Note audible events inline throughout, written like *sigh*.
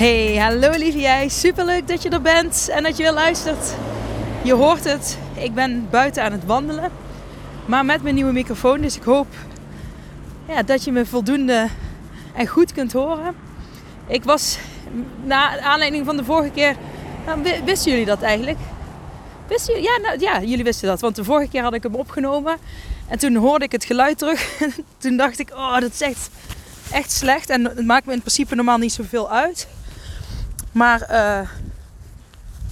Hey, hallo lieve jij. Superleuk dat je er bent en dat je weer luistert. Je hoort het, ik ben buiten aan het wandelen. Maar met mijn nieuwe microfoon, dus ik hoop ja, dat je me voldoende en goed kunt horen. Ik was, na aanleiding van de vorige keer, nou, wisten jullie dat eigenlijk? Wisten jullie? Ja, nou, ja, jullie wisten dat, want de vorige keer had ik hem opgenomen. En toen hoorde ik het geluid terug. En *laughs* toen dacht ik, oh, dat is echt, echt slecht. En het maakt me in principe normaal niet zoveel uit. Maar uh,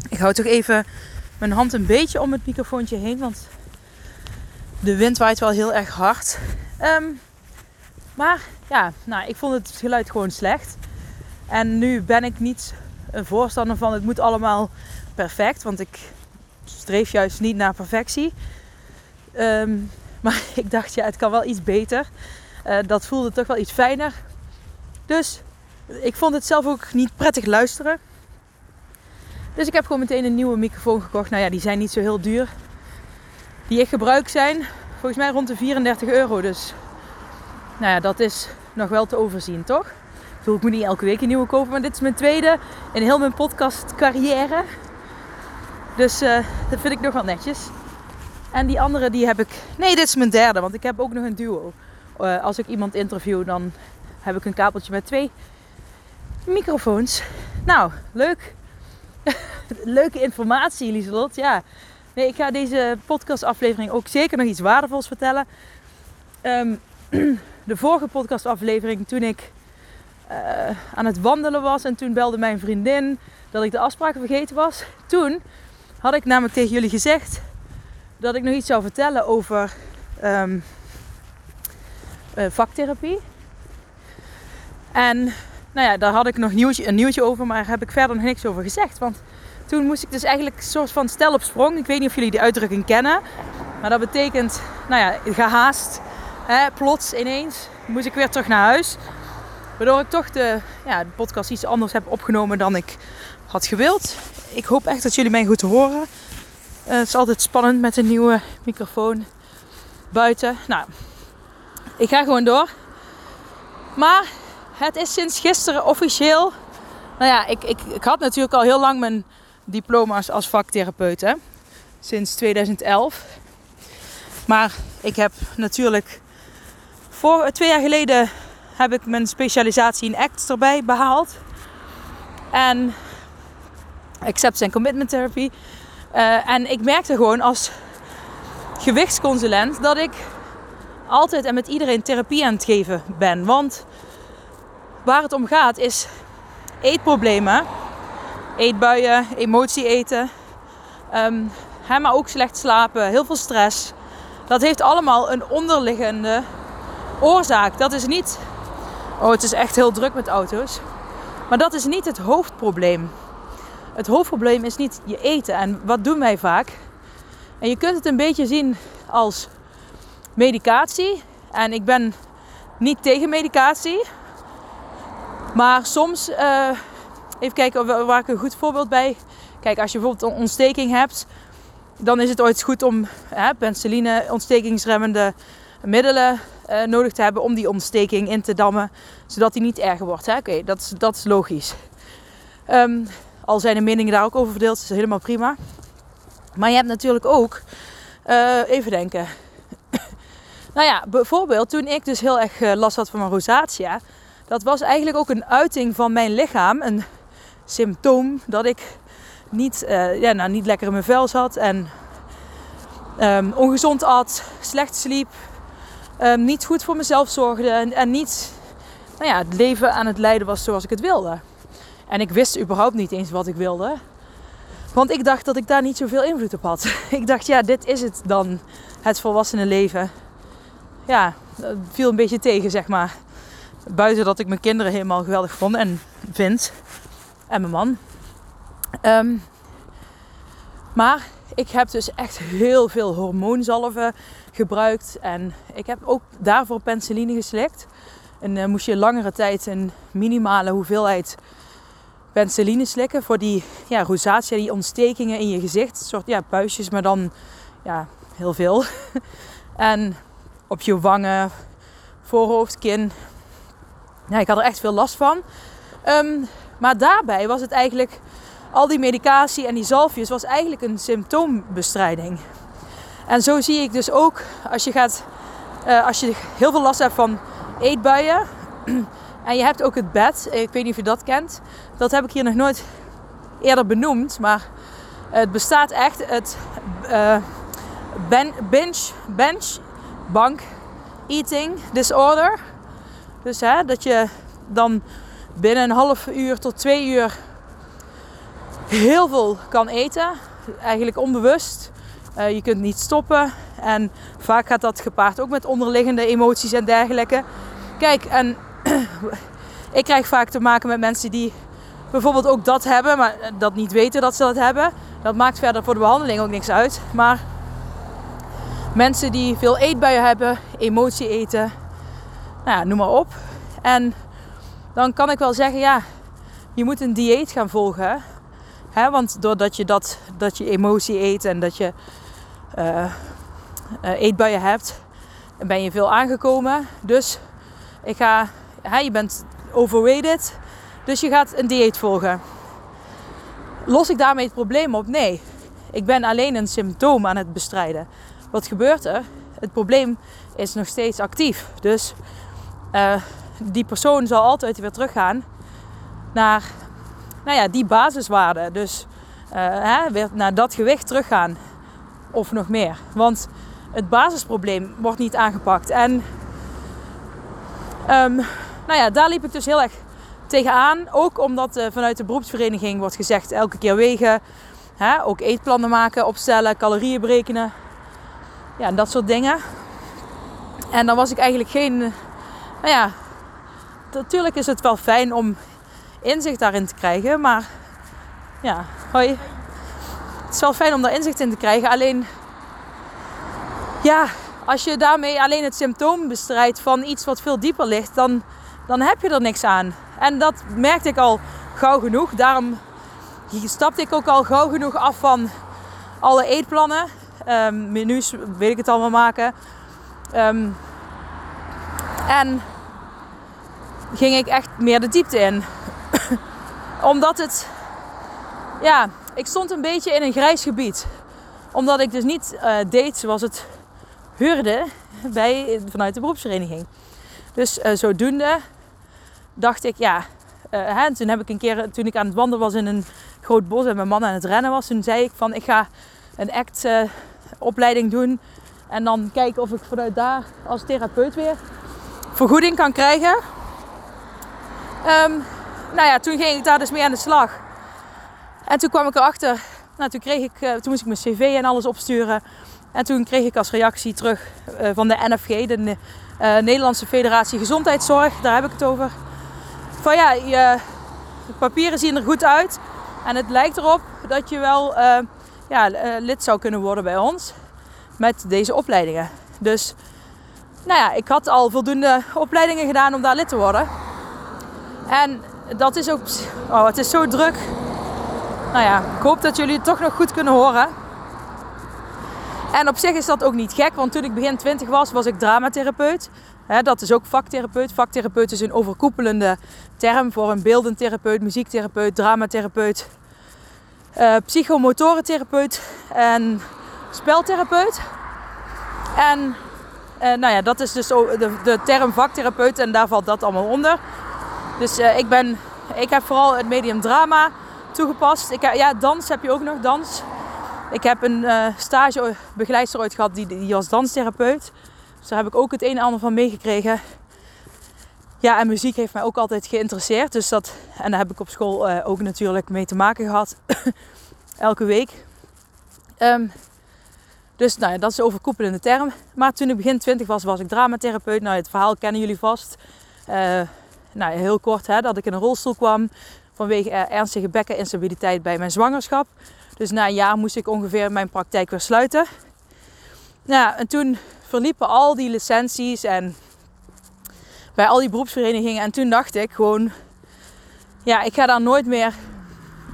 ik hou toch even mijn hand een beetje om het microfoontje heen. Want de wind waait wel heel erg hard. Um, maar ja, nou, ik vond het geluid gewoon slecht. En nu ben ik niet een voorstander van het moet allemaal perfect. Want ik streef juist niet naar perfectie. Um, *laughs* maar ik dacht, ja, het kan wel iets beter. Uh, dat voelde toch wel iets fijner. Dus ik vond het zelf ook niet prettig luisteren. Dus ik heb gewoon meteen een nieuwe microfoon gekocht. Nou ja, die zijn niet zo heel duur. Die ik gebruik zijn volgens mij rond de 34 euro. Dus nou ja, dat is nog wel te overzien, toch? Ik bedoel, ik moet niet elke week een nieuwe kopen. Maar dit is mijn tweede in heel mijn podcast carrière. Dus uh, dat vind ik nog wel netjes. En die andere die heb ik... Nee, dit is mijn derde. Want ik heb ook nog een duo. Uh, als ik iemand interview, dan heb ik een kabeltje met twee microfoons. Nou, leuk. *laughs* Leuke informatie, Lieselot. Ja. Nee, ik ga deze podcastaflevering ook zeker nog iets waardevols vertellen. Um, *clears throat* de vorige podcastaflevering, toen ik uh, aan het wandelen was en toen belde mijn vriendin dat ik de afspraken vergeten was. Toen had ik namelijk tegen jullie gezegd dat ik nog iets zou vertellen over um, uh, vaktherapie. En nou ja, daar had ik nog nieuwtje, een nieuwtje over, maar heb ik verder nog niks over gezegd. Want toen moest ik dus eigenlijk een soort van stel op sprong. Ik weet niet of jullie die uitdrukking kennen. Maar dat betekent, nou ja, gehaast, hè, plots ineens, moest ik weer terug naar huis. Waardoor ik toch de, ja, de podcast iets anders heb opgenomen dan ik had gewild. Ik hoop echt dat jullie mij goed horen. Uh, het is altijd spannend met een nieuwe microfoon buiten. Nou, ik ga gewoon door. Maar het is sinds gisteren officieel. Nou ja, ik, ik, ik had natuurlijk al heel lang mijn diploma's als vaktherapeut. Hè? Sinds 2011. Maar ik heb natuurlijk voor twee jaar geleden heb ik mijn specialisatie in ACT erbij behaald. En acceptance en commitment therapy. Uh, en ik merkte gewoon als gewichtsconsulent dat ik altijd en met iedereen therapie aan het geven ben. Want waar het om gaat is eetproblemen, eetbuien, emotie eten, um, maar ook slecht slapen, heel veel stress. Dat heeft allemaal een onderliggende oorzaak. Dat is niet, oh het is echt heel druk met auto's, maar dat is niet het hoofdprobleem. Het hoofdprobleem is niet je eten. En wat doen wij vaak? En je kunt het een beetje zien als medicatie. En ik ben niet tegen medicatie. Maar soms, uh, even kijken waar ik een goed voorbeeld bij. Kijk, als je bijvoorbeeld een ontsteking hebt, dan is het ooit goed om hè, penicilline, ontstekingsremmende middelen uh, nodig te hebben om die ontsteking in te dammen, zodat die niet erger wordt. Oké, dat, is, dat is logisch. Um, al zijn de meningen daar ook over verdeeld, is helemaal prima. Maar je hebt natuurlijk ook, uh, even denken. *coughs* nou ja, bijvoorbeeld toen ik dus heel erg last had van mijn rosacea, dat was eigenlijk ook een uiting van mijn lichaam. Een symptoom dat ik niet, uh, ja, nou, niet lekker in mijn vel zat en um, ongezond at, slecht sliep, um, niet goed voor mezelf zorgde en, en niet nou ja, het leven aan het leiden was zoals ik het wilde. En ik wist überhaupt niet eens wat ik wilde. Want ik dacht dat ik daar niet zoveel invloed op had. *laughs* Ik dacht, ja, dit is het dan, het volwassene leven. Ja, dat viel een beetje tegen, zeg maar. Buiten dat ik mijn kinderen helemaal geweldig vond en vind. En mijn man. Ehm, maar ik heb dus echt heel veel hormoonzalven gebruikt. En ik heb ook daarvoor penicilline geslikt. En uh, moest je langere tijd een minimale hoeveelheid penicilline slikken voor die ja, rosatia, die ontstekingen in je gezicht. Een soort ja, puistjes, maar dan ja, heel veel. *laughs* en op je wangen, voorhoofd, kin. Ja, ik had er echt veel last van. Um, maar daarbij was het eigenlijk, al die medicatie en die zalfjes was eigenlijk een symptoombestrijding. En zo zie ik dus ook als je gaat, uh, als je heel veel last hebt van eetbuien. *clears throat* En je hebt ook het bed. Ik weet niet of je dat kent. Dat heb ik hier nog nooit eerder benoemd. Maar het bestaat echt. Het ben, bench, bench, bank eating disorder. Dus hè, dat je dan binnen een half uur tot twee uur heel veel kan eten. Eigenlijk onbewust. Uh, je kunt niet stoppen. En vaak gaat dat gepaard ook met onderliggende emoties en dergelijke. Kijk, en *clears throat* ik krijg vaak te maken met mensen die bijvoorbeeld ook dat hebben, maar dat niet weten dat ze dat hebben. Dat maakt verder voor de behandeling ook niks uit. Maar mensen die veel eetbuien hebben, emotie eten, nou ja, noem maar op. En dan kan ik wel zeggen, ja, je moet een dieet gaan volgen. Hè? Want doordat je, dat, dat je emotie eet en dat je uh, uh, eetbuien hebt, ben je veel aangekomen. Dus ik ga, hè, je bent overweighted, dus je gaat een dieet volgen. Los ik daarmee het probleem op? Nee. Ik ben alleen een symptoom aan het bestrijden. Wat gebeurt er? Het probleem is nog steeds actief. Dus uh, die persoon zal altijd weer teruggaan naar nou ja, die basiswaarde. Dus uh, hè, weer naar dat gewicht teruggaan. Of nog meer. Want het basisprobleem wordt niet aangepakt. En um, nou ja, daar liep ik dus heel erg tegenaan. Ook omdat uh, vanuit de beroepsvereniging wordt gezegd elke keer wegen. Hè, ook eetplannen maken, opstellen, calorieën berekenen. Ja, dat soort dingen. En dan was ik eigenlijk geen... Nou ja, natuurlijk is het wel fijn om inzicht daarin te krijgen. Maar ja, hoi. Het is wel fijn om daar inzicht in te krijgen. Alleen, ja, als je daarmee alleen het symptoom bestrijdt van iets wat veel dieper ligt, dan, dan heb je er niks aan. En dat merkte ik al gauw genoeg. Daarom stapte ik ook al gauw genoeg af van alle eetplannen. Um, menus weet ik het allemaal maken. Um, en ging ik echt meer de diepte in. *coughs* Omdat het, ja, ik stond een beetje in een grijs gebied. Omdat ik dus niet uh, deed zoals het huurde bij, vanuit de beroepsvereniging. Dus uh, zodoende dacht ik, ja, hè, toen heb ik een keer, toen ik aan het wandelen was in een groot bos en mijn man aan het rennen was, toen zei ik van, ik ga een act opleiding doen en dan kijken of ik vanuit daar als therapeut weer vergoeding kan krijgen. Um, nou ja, toen ging ik daar dus mee aan de slag. En toen kwam ik erachter, nou, toen, kreeg ik, uh, toen moest ik mijn cv en alles opsturen. En toen kreeg ik als reactie terug uh, van de NFG, de uh, Nederlandse Federatie Gezondheidszorg, daar heb ik het over. Van ja, je papieren zien er goed uit. En het lijkt erop dat je wel ja, lid zou kunnen worden bij ons met deze opleidingen. Dus nou ja, ik had al voldoende opleidingen gedaan om daar lid te worden. En dat is ook. Oh, het is zo druk. Nou ja, ik hoop dat jullie het toch nog goed kunnen horen. En op zich is dat ook niet gek, want toen ik begin 20 was, was ik dramatherapeut. dat is ook vaktherapeut. Vaktherapeut is een overkoepelende term voor een beeldend therapeut, muziektherapeut, dramatherapeut, uh, psychomotorentherapeut en speltherapeut. En nou ja, dat is dus de, de term vaktherapeut en daar valt dat allemaal onder. Dus uh, ik, ben, ik heb vooral het medium drama toegepast. Ik, ja, dans heb je ook nog, dans. Ik heb een uh, stagebegeleidster ooit gehad die, die was danstherapeut. Dus daar heb ik ook het een en ander van meegekregen. Ja, en muziek heeft mij ook altijd geïnteresseerd. Dus dat, en daar heb ik op school ook natuurlijk mee te maken gehad. *coughs* Elke week. Um, dus nou ja, dat is de overkoepelende term. Maar toen ik begin 20 was, was ik dramatherapeut. Nou, het verhaal kennen jullie vast. Uh, nou, heel kort, hè, dat ik in een rolstoel kwam vanwege ernstige bekkeninstabiliteit bij mijn zwangerschap. Dus na een jaar moest ik ongeveer mijn praktijk weer sluiten. Nou, en toen verliepen al die licenties en bij al die beroepsverenigingen. En toen dacht ik gewoon, ja, ik ga daar nooit meer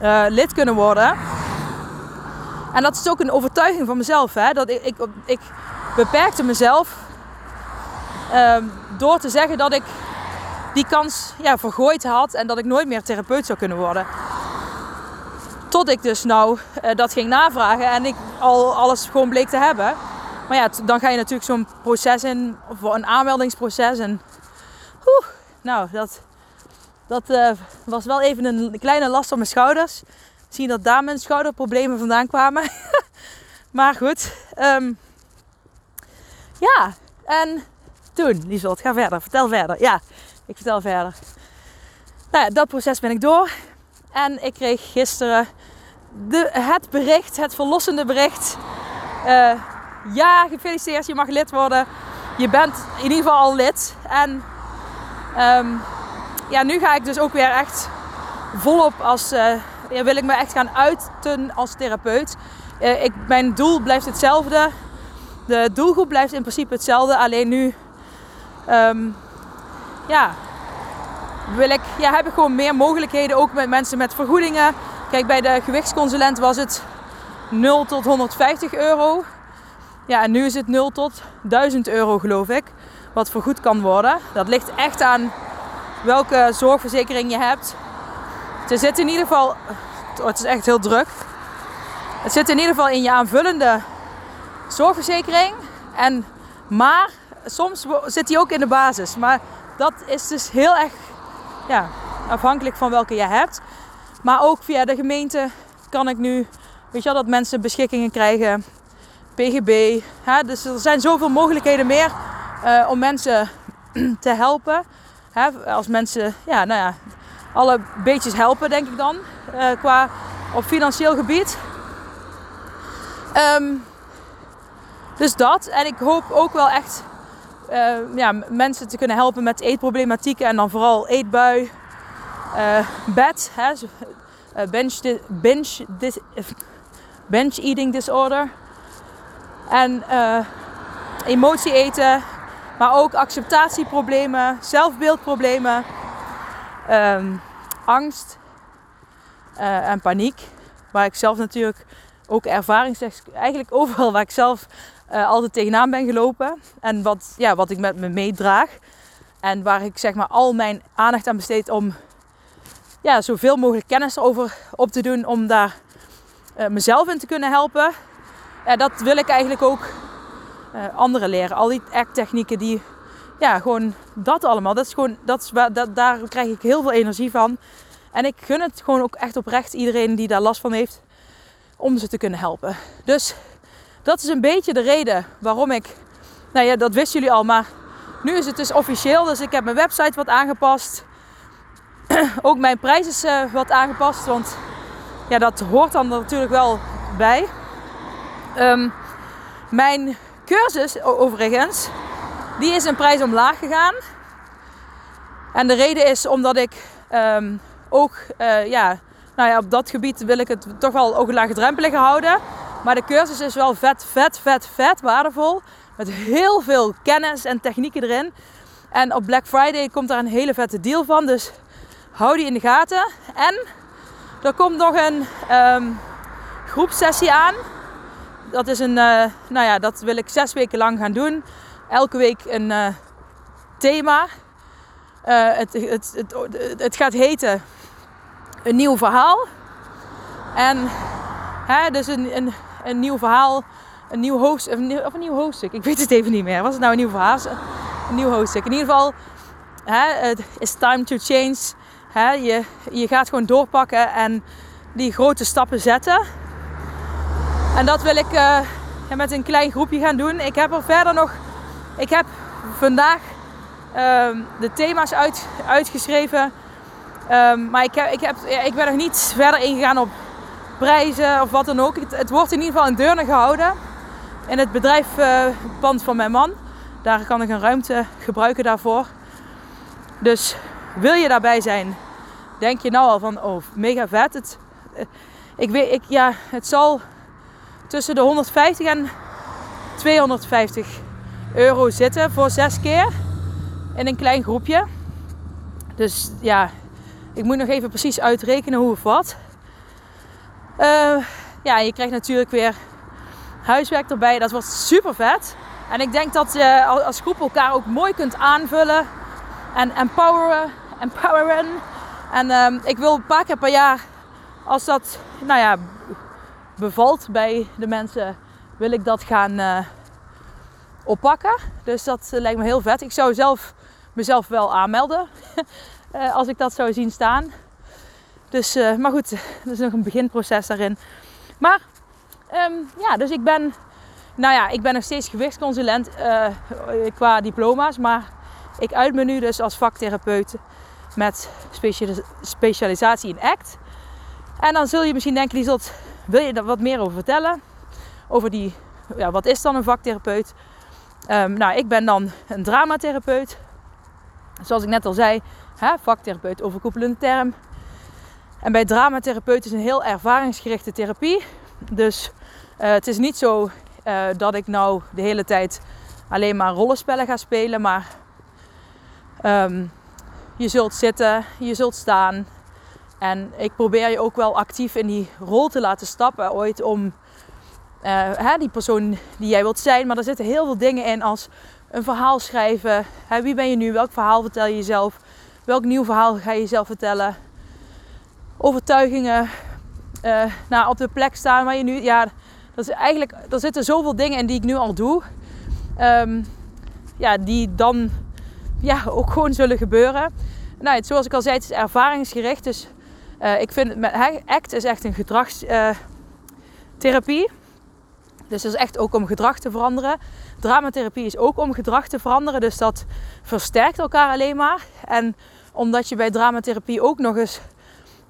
uh, lid kunnen worden. En dat is ook een overtuiging van mezelf. Hè? Dat ik, ik, ik beperkte mezelf um, door te zeggen dat ik die kans ja, vergooid had en dat ik nooit meer therapeut zou kunnen worden. Tot ik dus nou uh, dat ging navragen en ik al alles gewoon bleek te hebben. Maar ja, dan ga je natuurlijk zo'n proces in, of een aanmeldingsproces. En oeh, nou, dat, dat uh, was wel even een kleine last op mijn schouders. Zien dat daar mijn schouderproblemen vandaan kwamen. *laughs* maar goed. Um, ja, en toen, Lieselt, ga verder. Vertel verder. Ja, ik vertel verder. Nou dat proces ben ik door. En ik kreeg gisteren de, het bericht, het verlossende bericht. Uh, ja, gefeliciteerd, je mag lid worden. Je bent in ieder geval al lid. En um, ja, nu ga ik dus ook weer echt volop als... Uh, ja, wil ik me echt gaan uiten als therapeut. Uh, ik, mijn doel blijft hetzelfde. De doelgroep blijft in principe hetzelfde. Alleen nu um, ja, wil ik, ja, heb ik gewoon meer mogelijkheden. Ook met mensen met vergoedingen. Kijk, bij de gewichtsconsulent was het 0 tot 150 euro. Ja, en nu is het 0 tot 1000 euro geloof ik. Wat vergoed kan worden. Dat ligt echt aan welke zorgverzekering je hebt. Het zit in ieder geval... Oh, het is echt heel druk. Het zit in ieder geval in je aanvullende zorgverzekering. En, maar soms zit die ook in de basis. Maar dat is dus heel erg ja, afhankelijk van welke je hebt. Maar ook via de gemeente kan ik nu, weet je wel, dat mensen beschikkingen krijgen. PGB. Hè? Dus er zijn zoveel mogelijkheden meer uh, om mensen *clears throat* te helpen. Hè? Als mensen, ja, nou ja, alle beetjes helpen, denk ik dan, uh, qua op financieel gebied. Um, dus dat. En ik hoop ook wel echt uh, ja, mensen te kunnen helpen met eetproblematieken en dan vooral eetbui, uh, bed, hè, binge eating disorder en emotie eten, maar ook acceptatieproblemen, zelfbeeldproblemen, um, angst en paniek, waar ik zelf natuurlijk ook ervaring eigenlijk *laughs* overal waar ik zelf uh, altijd tegenaan ben gelopen. En wat, ja, wat ik met me meedraag. En waar ik zeg maar al mijn aandacht aan besteed om ja, zoveel mogelijk kennis over op te doen. Om daar uh, mezelf in te kunnen helpen. Ja, dat wil ik eigenlijk ook anderen leren. Al die act-technieken die, ja, gewoon dat allemaal. Dat is gewoon, dat is, dat, daar krijg ik heel veel energie van. En ik gun het gewoon ook echt oprecht iedereen die daar last van heeft. Om ze te kunnen helpen. Dus dat is een beetje de reden waarom ik. Nou ja, dat wisten jullie al, maar nu is het dus officieel. Dus ik heb mijn website wat aangepast. *clears throat* Ook mijn prijs is uh, wat aangepast, want ja, dat hoort dan natuurlijk wel bij. Um, mijn cursus, overigens, die is een prijs omlaag gegaan. En de reden is omdat ik um, ook, uh, ja, nou ja, op dat gebied wil ik het toch wel ook laagdrempeliger houden. Maar de cursus is wel vet, vet, vet, vet waardevol. Met heel veel kennis en technieken erin. En op Black Friday komt daar een hele vette deal van. Dus hou die in de gaten. En er komt nog een um, groepsessie aan. Dat is een, uh, nou ja, dat wil ik zes weken lang gaan doen. Elke week een uh, thema. Uh, het, het, het, het, gaat heten een nieuw verhaal. En hè, dus een, een, een nieuw verhaal, een nieuw hoofdstuk, of een nieuw hoofdstuk. Ik weet het even niet meer. Was het nou een nieuw verhaal? Een nieuw hoofdstuk. In ieder geval, het is time to change. Hè, je, je gaat gewoon doorpakken en die grote stappen zetten. En dat wil ik uh, met een klein groepje gaan doen. Ik heb er verder nog, ik heb vandaag uh, de thema's uit, uitgeschreven. Um, maar ik, ik, heb, ik ben nog niet verder ingegaan op prijzen of wat dan ook. Het, het, wordt in ieder geval in Deurne gehouden. In het bedrijfpand uh, van mijn man. Daar kan ik een ruimte gebruiken daarvoor. Dus wil je daarbij zijn denk je nou al van, oh, mega vet. Het, eh, ik weet, ik, ja, het zal tussen de 150 en 250 euro zitten voor zes keer in een klein groepje. Dus ja, ik moet nog even precies uitrekenen hoe of wat. Uh, ja, je krijgt natuurlijk weer huiswerk erbij. Dat wordt super vet. En ik denk dat je als groep elkaar ook mooi kunt aanvullen en empoweren. empoweren. En uh, ik wil een paar keer per jaar, als dat nou ja, bevalt bij de mensen, wil ik dat gaan uh, oppakken. Dus dat lijkt me heel vet. Ik zou zelf mezelf wel aanmelden uh, *laughs* als ik dat zou zien staan. Dus, uh, maar goed, er is nog een beginproces daarin. Maar um, ja, dus ik ben, nou ja, ik ben nog steeds gewichtsconsulent qua diploma's. Maar ik uit me nu dus als vaktherapeut met specialisatie in ACT. En dan zul je misschien denken, Lieselt, wil je daar wat meer over vertellen? Over die, ja, wat is dan een vaktherapeut? Um, nou, ik ben dan een dramatherapeut. Zoals ik net al zei, hè, vaktherapeut, overkoepelende term. En bij dramatherapeut is een heel ervaringsgerichte therapie. Dus uh, het is niet zo uh, dat ik nou de hele tijd alleen maar rollenspellen ga spelen. Maar um, je zult zitten, je zult staan. En ik probeer je ook wel actief in die rol te laten stappen ooit om hè, die persoon die jij wilt zijn. Maar er zitten heel veel dingen in als een verhaal schrijven. Hè, wie ben je nu? Welk verhaal vertel je jezelf? Welk nieuw verhaal ga je jezelf vertellen? Overtuigingen. Uh, nou, op de plek staan waar je nu. Ja, dat is eigenlijk, er zitten zoveel dingen in die ik nu al doe. Um, ja, die dan ja, ook gewoon zullen gebeuren. Nou, het, zoals ik al zei, het is ervaringsgericht. Dus uh, ik vind ACT is echt een gedragstherapie. Dus het is echt ook om gedrag te veranderen. Dramatherapie is ook om gedrag te veranderen. Dus dat versterkt elkaar alleen maar. En omdat je bij dramatherapie ook nog eens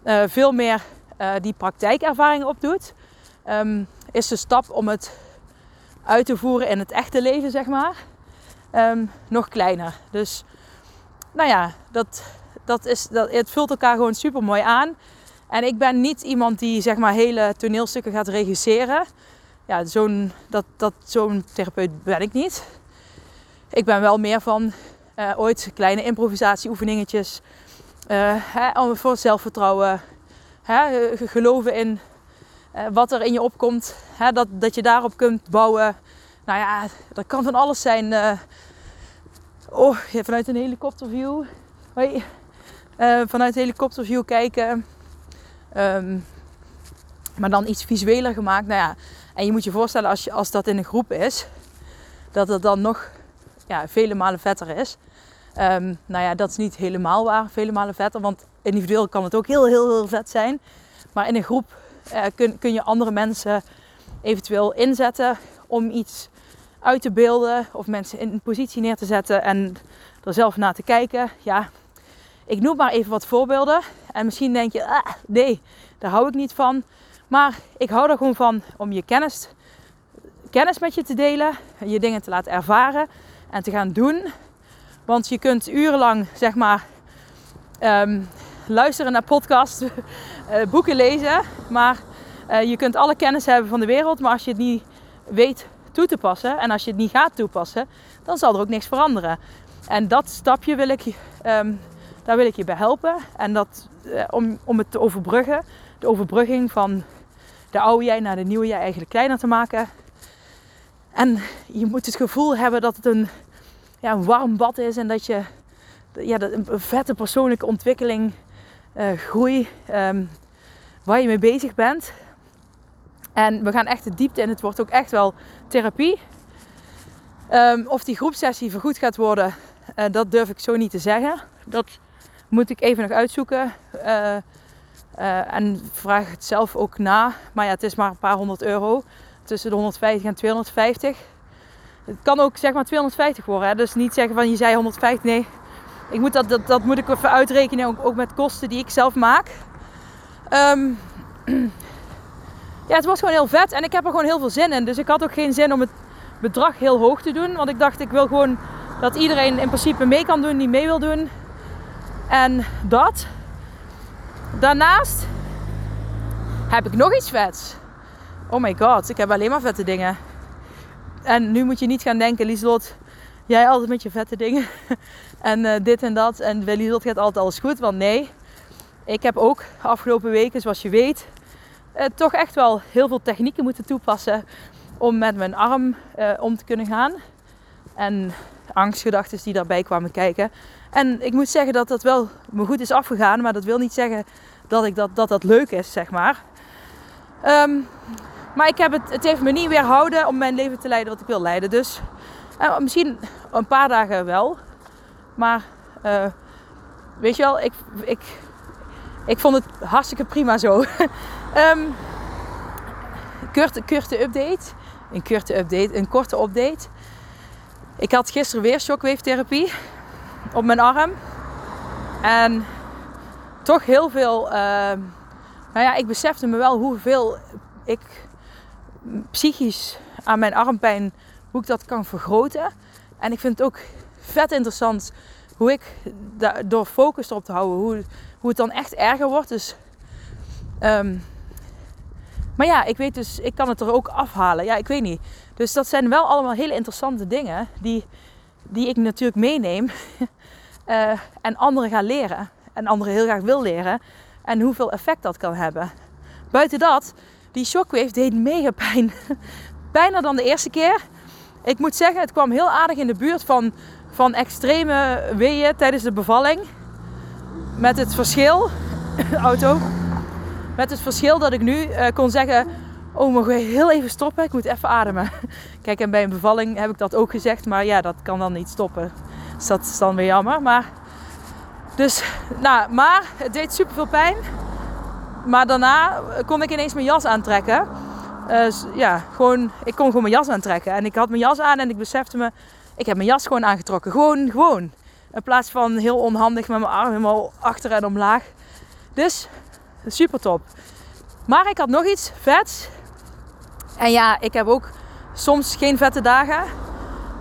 uh, veel meer uh, die praktijkervaring opdoet, um, is de stap om het uit te voeren in het echte leven, zeg maar, um, nog kleiner. Dus nou ja, dat, dat is, dat, het vult elkaar gewoon super mooi aan. En ik ben niet iemand die zeg maar hele toneelstukken gaat regisseren ja, zo'n dat, dat, zo'n therapeut ben ik niet. Ik ben wel meer van uh, ooit kleine improvisatieoefeningetjes. Uh, hè, voor zelfvertrouwen. Hè, geloven in wat er in je opkomt. Hè, dat, dat je daarop kunt bouwen. Nou ja, dat kan van alles zijn. oh, vanuit een helikopterview. Vanuit een helikopterview kijken. Um, maar dan iets visueler gemaakt. Nou ja, en je moet je voorstellen als, je, als dat in een groep is, dat het dan nog ja, vele malen vetter is. Um, nou ja, dat is niet helemaal waar, vele malen vetter. Want individueel kan het ook heel, heel, heel vet zijn. Maar in een groep uh, kun, kun je andere mensen eventueel inzetten om iets uit te beelden. Of mensen in een positie neer te zetten en er zelf naar te kijken. Ja, ik noem maar even wat voorbeelden. En misschien denk je, ah, nee, daar hou ik niet van. Maar ik hou er gewoon van om je kennis, kennis met je te delen, je dingen te laten ervaren en te gaan doen. Want je kunt urenlang, zeg maar, um, luisteren naar podcasts, uh, *laughs* boeken lezen. Maar uh, je kunt alle kennis hebben van de wereld. Maar als je het niet weet toe te passen en als je het niet gaat toepassen, dan zal er ook niks veranderen. En dat stapje wil ik, um, daar wil ik je bij helpen. En dat, uh, om, om het te overbruggen. De overbrugging van de oude jij naar de nieuwe jij eigenlijk kleiner te maken. En je moet het gevoel hebben dat het een, ja, een warm bad is en dat je ja, dat een vette persoonlijke ontwikkeling, uh, groei, um, waar je mee bezig bent. En we gaan echt de diepte in. Het wordt ook echt wel therapie. Um, of die groepsessie vergoed gaat worden, uh, dat durf ik zo niet te zeggen. Dat moet ik even nog uitzoeken. Uh, uh, en vraag het zelf ook na. Maar ja, het is maar een paar honderd euro. Tussen de 150 en 250. Het kan ook zeg maar 250 worden. Hè? Dus niet zeggen van je zei 150. Nee, ik moet dat, dat, dat moet ik even uitrekenen. Ook, met kosten die ik zelf maak. Um, *clears throat* ja, het was gewoon heel vet. En ik heb er gewoon heel veel zin in. Dus ik had ook geen zin om het bedrag heel hoog te doen. Want ik dacht, ik wil gewoon dat iedereen in principe mee kan doen die mee wil doen. En dat. Daarnaast heb ik nog iets vets. Oh my god, ik heb alleen maar vette dingen. En nu moet je niet gaan denken, Lieslot, jij altijd met je vette dingen. *laughs* en uh, dit en dat. En bij Lieslot gaat altijd alles goed. Want nee, ik heb ook afgelopen weken, zoals je weet, uh, toch echt wel heel veel technieken moeten toepassen om met mijn arm uh, om te kunnen gaan. En angstgedachten die daarbij kwamen kijken. En ik moet zeggen dat dat wel me goed is afgegaan. Maar dat wil niet zeggen dat ik dat, dat, dat leuk is, zeg maar. Um, maar ik heb het, het heeft me niet weerhouden om mijn leven te leiden wat ik wil leiden. Dus uh, misschien een paar dagen wel. Maar uh, weet je wel, ik, ik, ik vond het hartstikke prima zo. *laughs* um, korte, korte update. Een korte update, een korte update. Ik had gisteren weer shockwave therapie op mijn arm. En toch heel veel. Uh, nou ja, ik besefte me wel hoeveel ik psychisch aan mijn armpijn, hoe ik dat kan vergroten. En ik vind het ook vet interessant hoe ik door focus erop te houden, hoe, hoe het dan echt erger wordt. Dus, um, maar ja, ik weet dus, ik kan het er ook afhalen. Ja, ik weet niet. Dus dat zijn wel allemaal hele interessante dingen die, die ik natuurlijk meeneem uh, *laughs* en anderen ga leren. En anderen heel graag wil leren. En hoeveel effect dat kan hebben. Buiten dat die shockwave deed mega pijn. *laughs* Bijna dan de eerste keer. Ik moet zeggen, het kwam heel aardig in de buurt van, van extreme weeën tijdens de bevalling. Met het verschil, *coughs* auto, met het verschil dat ik nu uh, kon zeggen, oh mag ik heel even stoppen, ik moet even ademen. Kijk, en bij een bevalling heb ik dat ook gezegd, maar ja, dat kan dan niet stoppen. Dus dat is dan weer jammer. Maar, dus, nou, maar het deed super veel pijn. Maar daarna kon ik ineens mijn jas aantrekken. Uh, ja, gewoon, ik kon gewoon mijn jas aantrekken. En ik had mijn jas aan en ik besefte me, ik heb mijn jas gewoon aangetrokken. Gewoon, gewoon. In plaats van heel onhandig met mijn arm helemaal achter en omlaag. Dus, super top. Maar ik had nog iets vets. En ja, ik heb ook soms geen vette dagen.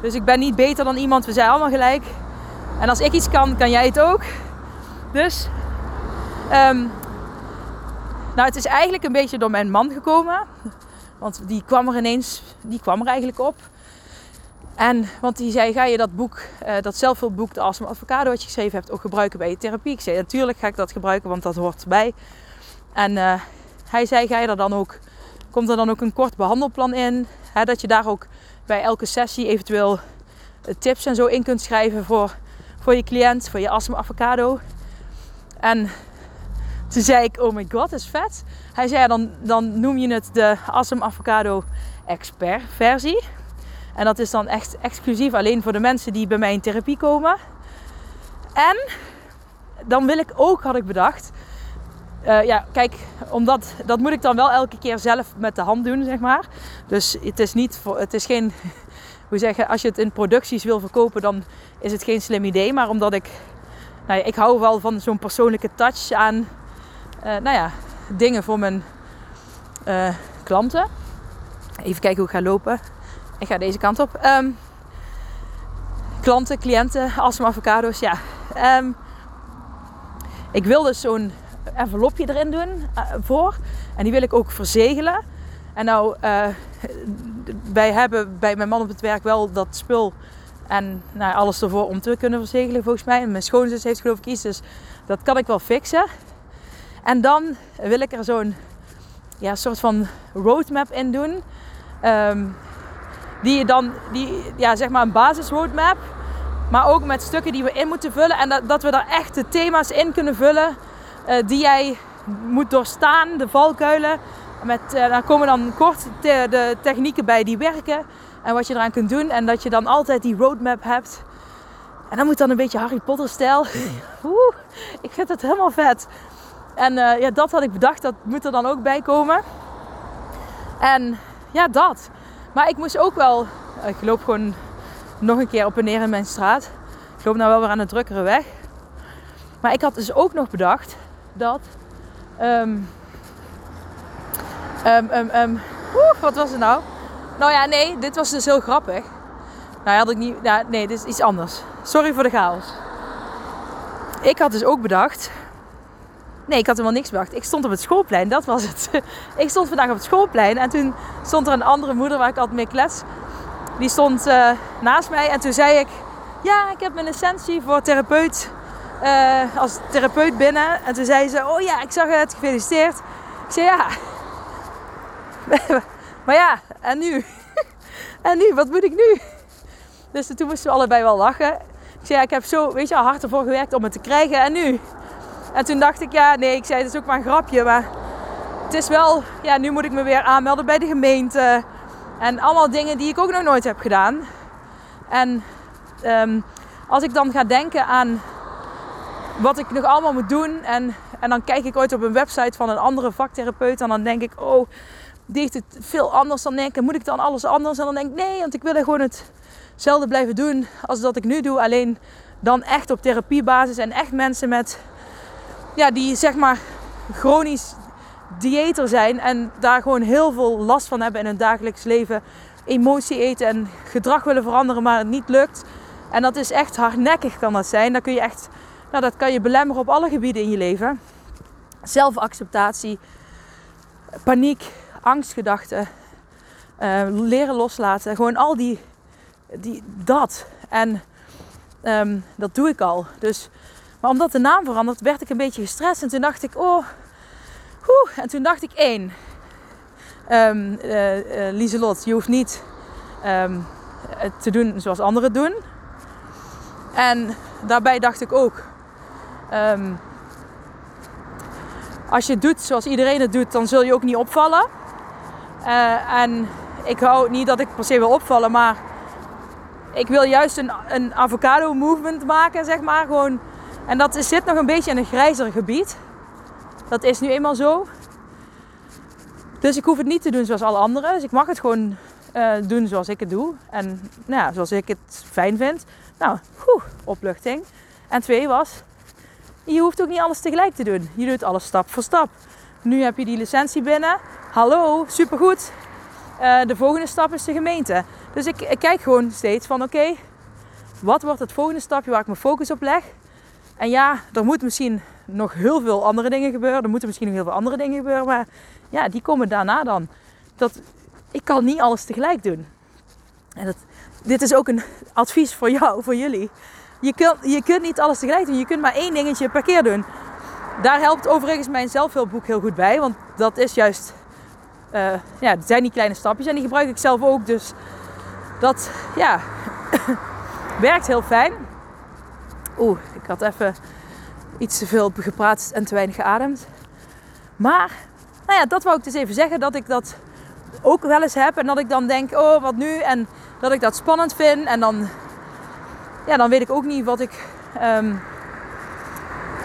Dus ik ben niet beter dan iemand. We zijn allemaal gelijk. En als ik iets kan, kan jij het ook. Dus um, nou, het is eigenlijk een beetje door mijn man gekomen. Want die kwam er ineens, die kwam er eigenlijk op. En, want die zei, ga je dat boek, uh, dat zelfhulpboek, de Awesome Avocado, wat je geschreven hebt, ook gebruiken bij je therapie? Ik zei, natuurlijk ga ik dat gebruiken, want dat hoort erbij. En uh, hij zei, ga je er dan ook, komt er dan ook een kort behandelplan in? Hè, dat je daar ook bij elke sessie eventueel eh, tips en zo in kunt schrijven voor, voor je cliënt, voor je Awesome Avocado. En toen zei ik, oh my god, is vet. Hij zei, dan, dan noem je het de Awesome Avocado Expert versie. En dat is dan echt exclusief alleen voor de mensen die bij mij in therapie komen. En dan wil ik ook, had ik bedacht. Uh, ja, kijk, omdat dat moet ik dan wel elke keer zelf met de hand doen, zeg maar. Dus het is niet het is geen, *laughs* hoe zeggen, als je het in producties wil verkopen, dan is het geen slim idee. Maar omdat ik, nou ja, ik hou wel van zo'n persoonlijke touch aan uh, nou ja, dingen voor mijn uh, klanten. Even kijken hoe ik ga lopen. Ik ga deze kant op. Um, klanten, cliënten, Asma avocados. Ja. Um, ik wil dus zo'n envelopje erin doen uh, voor. En die wil ik ook verzegelen. En nou, uh, wij hebben bij mijn man op het werk wel dat spul en nou, alles ervoor om te kunnen verzegelen volgens mij. En mijn schoonzus heeft geloof ik iets, dus dat kan ik wel fixen. En dan wil ik er zo'n ja, soort van roadmap in doen. Um, die je dan, die, ja, zeg maar een basis roadmap. Maar ook met stukken die we in moeten vullen. En dat, dat we daar echt de thema's in kunnen vullen. Uh, die jij moet doorstaan, de valkuilen. Met, uh, daar komen dan kort de technieken bij die werken. En wat je eraan kunt doen. En dat je dan altijd die roadmap hebt. En dan moet dan een beetje Harry Potter stijl. *laughs* Oeh, ik vind het helemaal vet. En uh, ja, dat had ik bedacht, dat moet er dan ook bij komen. En ja, dat. Maar ik moest ook wel, eh, ik loop gewoon nog een keer op en neer in mijn straat. Ik loop nou wel weer aan de drukkere weg. Maar ik had dus ook nog bedacht dat. Um, um, um, oeh, wat was het nou? Nou ja, nee, dit was dus heel grappig. Nou, had ik niet. Ja, nee, dit is iets anders. Sorry voor de chaos. Ik had dus ook bedacht Nee, ik had helemaal niks bedacht. Ik stond op het schoolplein, dat was het. *laughs* ik stond vandaag op het schoolplein en toen stond er een andere moeder waar ik altijd mee klets. Die stond uh, naast mij en toen zei ik... Ja, ik heb mijn licentie voor therapeut, uh, als therapeut binnen. En toen zei ze, oh ja, ik zag het, gefeliciteerd. Ik zei, ja. *laughs* maar ja, en nu? *laughs* en nu, wat moet ik nu? Dus toen moesten we allebei wel lachen. Ik zei, ja, ik heb zo, weet je, hard ervoor gewerkt om het te krijgen. En nu? En toen dacht ik, ja, nee, ik zei, het is ook maar een grapje. Maar het is wel, ja, nu moet ik me weer aanmelden bij de gemeente. En allemaal dingen die ik ook nog nooit heb gedaan. En ehm, als ik dan ga denken aan wat ik nog allemaal moet doen. En, en dan kijk ik ooit op een website van een andere vaktherapeut. En dan denk ik, oh, die heeft het veel anders dan ik. En moet ik dan alles anders? En dan denk ik, nee, want ik wil gewoon hetzelfde blijven doen als dat ik nu doe. Alleen dan echt op therapiebasis en echt mensen met ja, die zeg maar chronisch dieeter zijn en daar gewoon heel veel last van hebben in hun dagelijks leven. Emotie eten en gedrag willen veranderen, maar het niet lukt. En dat is echt hardnekkig kan dat zijn. Dat kun je echt, nou, dat kan je belemmeren op alle gebieden in je leven. Zelfacceptatie, paniek, angstgedachten, uh, leren loslaten. Gewoon al die, die dat. En um, dat doe ik al. Dus maar omdat de naam verandert, werd ik een beetje gestrest. En toen dacht ik, oh, hoe. En toen dacht ik één. Um, uh, uh, Lieselot, je hoeft niet um, te doen zoals anderen doen. En daarbij dacht ik ook, um, als je het doet zoals iedereen het doet, dan zul je ook niet opvallen. Uh, en ik hou niet dat ik per se wil opvallen, maar ik wil juist een, een avocado movement maken, zeg maar. Gewoon en dat zit nog een beetje in een grijzer gebied. Dat is nu eenmaal zo. Dus ik hoef het niet te doen zoals alle anderen. Dus ik mag het gewoon uh, doen zoals ik het doe. En nou ja, zoals ik het fijn vind. Nou, opluchting. En twee was, je hoeft ook niet alles tegelijk te doen. Je doet alles stap voor stap. Nu heb je die licentie binnen. Hallo, supergoed. Uh, de volgende stap is de gemeente. Dus ik, ik kijk gewoon steeds van oké, wat wordt het volgende stapje waar ik mijn focus op leg? En ja, er moet misschien nog heel veel andere dingen gebeuren. Er moeten misschien nog heel veel andere dingen gebeuren. Maar ja, die komen daarna dan. Dat, ik kan niet alles tegelijk doen. En dat, dit is ook een advies voor jou, voor jullie. Je kunt, je kunt niet alles tegelijk doen. Je kunt maar één dingetje per keer doen. Daar helpt overigens mijn zelfhulpboek heel goed bij. Want dat is juist... Uh, ja, het zijn die kleine stapjes. En die gebruik ik zelf ook. Dus dat, ja... *laughs* werkt heel fijn. Oeh, ik had even iets te veel gepraat en te weinig geademd. Maar, nou ja, dat wou ik dus even zeggen. Dat ik dat ook wel eens heb. En dat ik dan denk, oh, wat nu? En dat ik dat spannend vind. En dan, ja, dan weet ik ook niet wat ik... Um,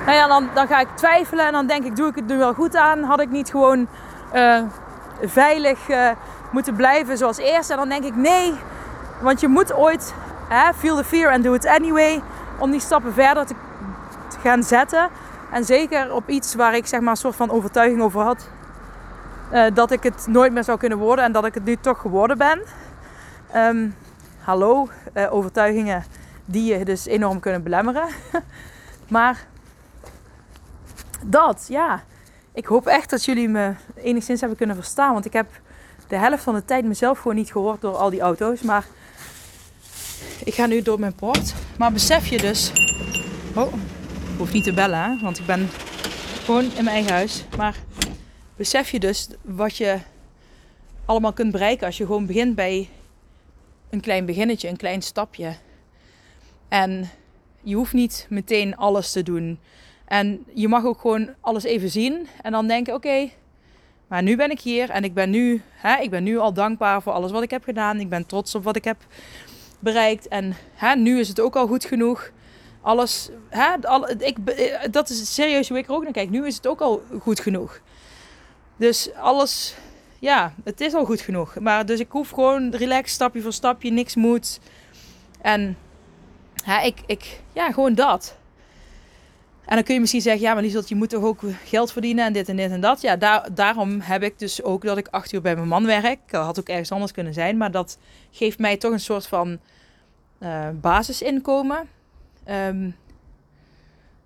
nou ja, dan, dan ga ik twijfelen. En dan denk ik, doe ik het nu wel goed aan? Had ik niet gewoon uh, veilig uh, moeten blijven zoals eerst? En dan denk ik, nee. Want je moet ooit hè, feel the fear and do it anyway om die stappen verder te, gaan zetten. En zeker op iets waar ik zeg maar een soort van overtuiging over had. Uh, dat ik het nooit meer zou kunnen worden en dat ik het nu toch geworden ben. Um, hallo, overtuigingen die je dus enorm kunnen belemmeren. *laughs* maar dat, ja. Ik hoop echt dat jullie me enigszins hebben kunnen verstaan. Want ik heb de helft van de tijd mezelf gewoon niet gehoord door al die auto's. Maar ik ga nu door mijn poort. Maar besef je dus... Oh, ik hoef niet te bellen, want ik ben gewoon in mijn eigen huis. Maar besef je dus wat je allemaal kunt bereiken als je gewoon begint bij een klein beginnetje, een klein stapje. En je hoeft niet meteen alles te doen. En je mag ook gewoon alles even zien en dan denken: oké, maar nu ben ik hier en ik ben nu, hè, ik ben nu al dankbaar voor alles wat ik heb gedaan. Ik ben trots op wat ik heb bereikt. En hè, nu is het ook al goed genoeg. Alles, hè, al, ik, dat is serieus hoe ik er ook naar kijk. Nu is het ook al goed genoeg. Dus alles, ja, het is al goed genoeg. Maar dus ik hoef gewoon relax, stapje voor stapje, niks moet. En hè, ik, ik, ja, gewoon dat. En dan kun je misschien zeggen, ja, maar Lieselt, je moet toch ook geld verdienen en dit en dit en dat. Ja, daar, daarom heb ik dus ook dat ik acht uur bij mijn man werk. Dat had ook ergens anders kunnen zijn, maar dat geeft mij toch een soort van uh, basisinkomen. Um,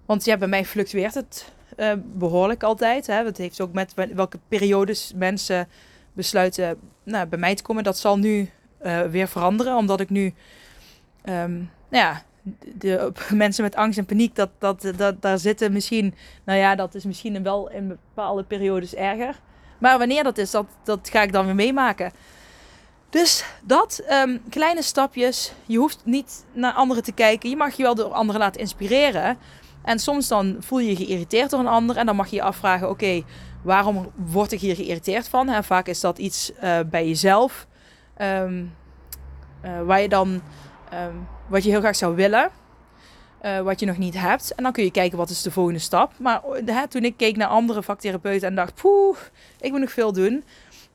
want ja, bij mij fluctueert het uh, behoorlijk altijd. Hè. Het heeft ook met welke periodes mensen besluiten nou, bij mij te komen. Dat zal nu uh, weer veranderen, omdat ik nu, um, nou ja, de, *laughs* mensen met angst en paniek, dat, dat, dat, daar zitten misschien, nou ja, dat is misschien wel in bepaalde periodes erger. Maar wanneer dat is, dat, dat ga ik dan weer meemaken. Dus dat, um, kleine stapjes. Je hoeft niet naar anderen te kijken. Je mag je wel door anderen laten inspireren. En soms dan voel je je geïrriteerd door een ander. En dan mag je je afvragen, oké, waarom word ik hier geïrriteerd van? En vaak is dat iets uh, bij jezelf. Um, uh, waar je dan, um, wat je heel graag zou willen. Uh, wat je nog niet hebt. En dan kun je kijken wat is de volgende stap. Maar toen ik keek naar andere vaktherapeuten en dacht, poeh, ik moet nog veel doen.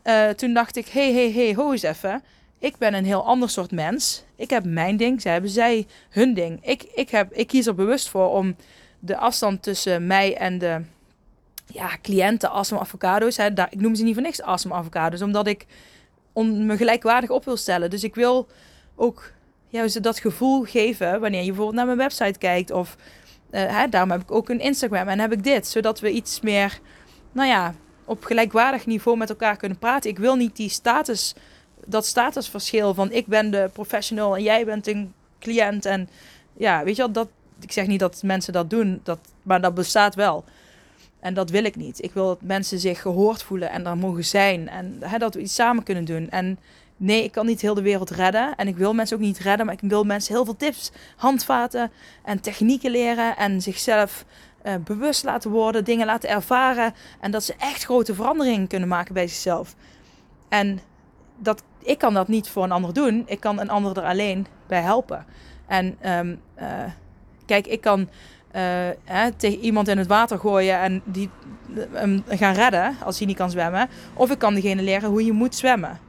Uh, toen dacht ik, hé, hé, hé, ho eens even. Ik ben een heel ander soort mens. Ik heb mijn ding, zij hebben zij hun ding. Ik, ik, heb, ik kies er bewust voor om de afstand tussen mij en de ja, cliënten Awesome Avocado's. Hè, daar, ik noem ze niet voor niks Awesome Avocado's, omdat ik om me gelijkwaardig op wil stellen. Dus ik wil ook juist dat gevoel geven wanneer je bijvoorbeeld naar mijn website kijkt. Of uh, hè, daarom heb ik ook een Instagram en heb ik dit. Zodat we iets meer, nou ja, op gelijkwaardig niveau met elkaar kunnen praten. Ik wil niet die status, dat statusverschil van ik ben de professional en jij bent een cliënt. En ja, weet je wel, dat, ik zeg niet dat mensen dat doen, dat, maar dat bestaat wel. En dat wil ik niet. Ik wil dat mensen zich gehoord voelen en daar mogen zijn. En hè, dat we iets samen kunnen doen. En nee, ik kan niet heel de wereld redden. En ik wil mensen ook niet redden. Maar ik wil mensen heel veel tips, handvaten en technieken leren. En zichzelf uh, bewust laten worden, dingen laten ervaren. En dat ze echt grote veranderingen kunnen maken bij zichzelf. En dat, ik kan dat niet voor een ander doen. Ik kan een ander er alleen bij helpen. En um, uh, kijk, ik kan uh, hè, tegen iemand in het water gooien en die hem gaan redden als hij niet kan zwemmen. Of ik kan degene leren hoe je moet zwemmen.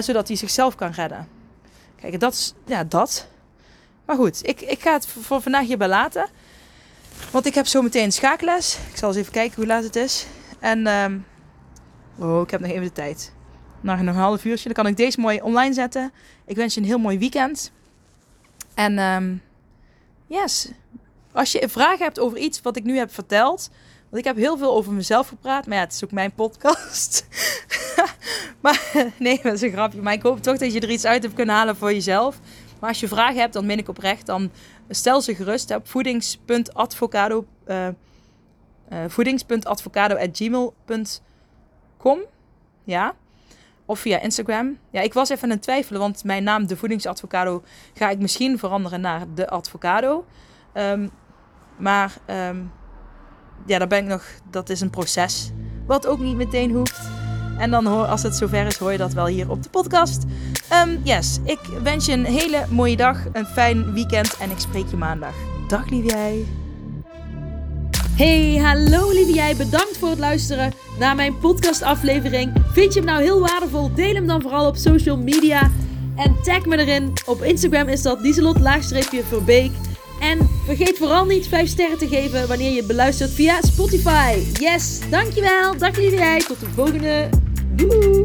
Zodat hij zichzelf kan redden. Kijk, dat is ja, dat. Maar goed, ik, ik ga het voor vandaag hierbij laten. Want ik heb zo meteen schaakles. Ik zal eens even kijken hoe laat het is. En um, oh, ik heb nog even de tijd. Nog een half uurtje. Dan kan ik deze mooi online zetten. Ik wens je een heel mooi weekend. En um, yes. Als je vragen hebt over iets wat ik nu heb verteld. Want ik heb heel veel over mezelf gepraat. Maar ja, het is ook mijn podcast. *laughs* maar nee, dat is een grapje. Maar ik hoop toch dat je er iets uit hebt kunnen halen voor jezelf. Maar als je vragen hebt, dan ben ik oprecht. Dan stel ze gerust op voedings.advocado. Uh, uh, voedings.advocado.gmail.com. Ja. Of via Instagram. Ja, ik was even aan het twijfelen, want mijn naam, de voedingsadvocado, ga ik misschien veranderen naar de advocado. Um, maar um, ja, daar ben ik nog. Dat is een proces. Wat ook niet meteen hoeft. En dan hoor, als het zover is, hoor je dat wel hier op de podcast. Um, yes, ik wens je een hele mooie dag, een fijn weekend en ik spreek je maandag. Dag lieve jij. Hey, hallo lieve jij. Bedankt voor het luisteren naar mijn podcastaflevering. Vind je hem nou heel waardevol? Deel hem dan vooral op social media. En tag me erin. Op Instagram is dat Dieselot-Verbeek. En vergeet vooral niet 5 sterren te geven wanneer je beluistert via Spotify. Yes, dankjewel. Dag jij. Tot de volgende. Doei.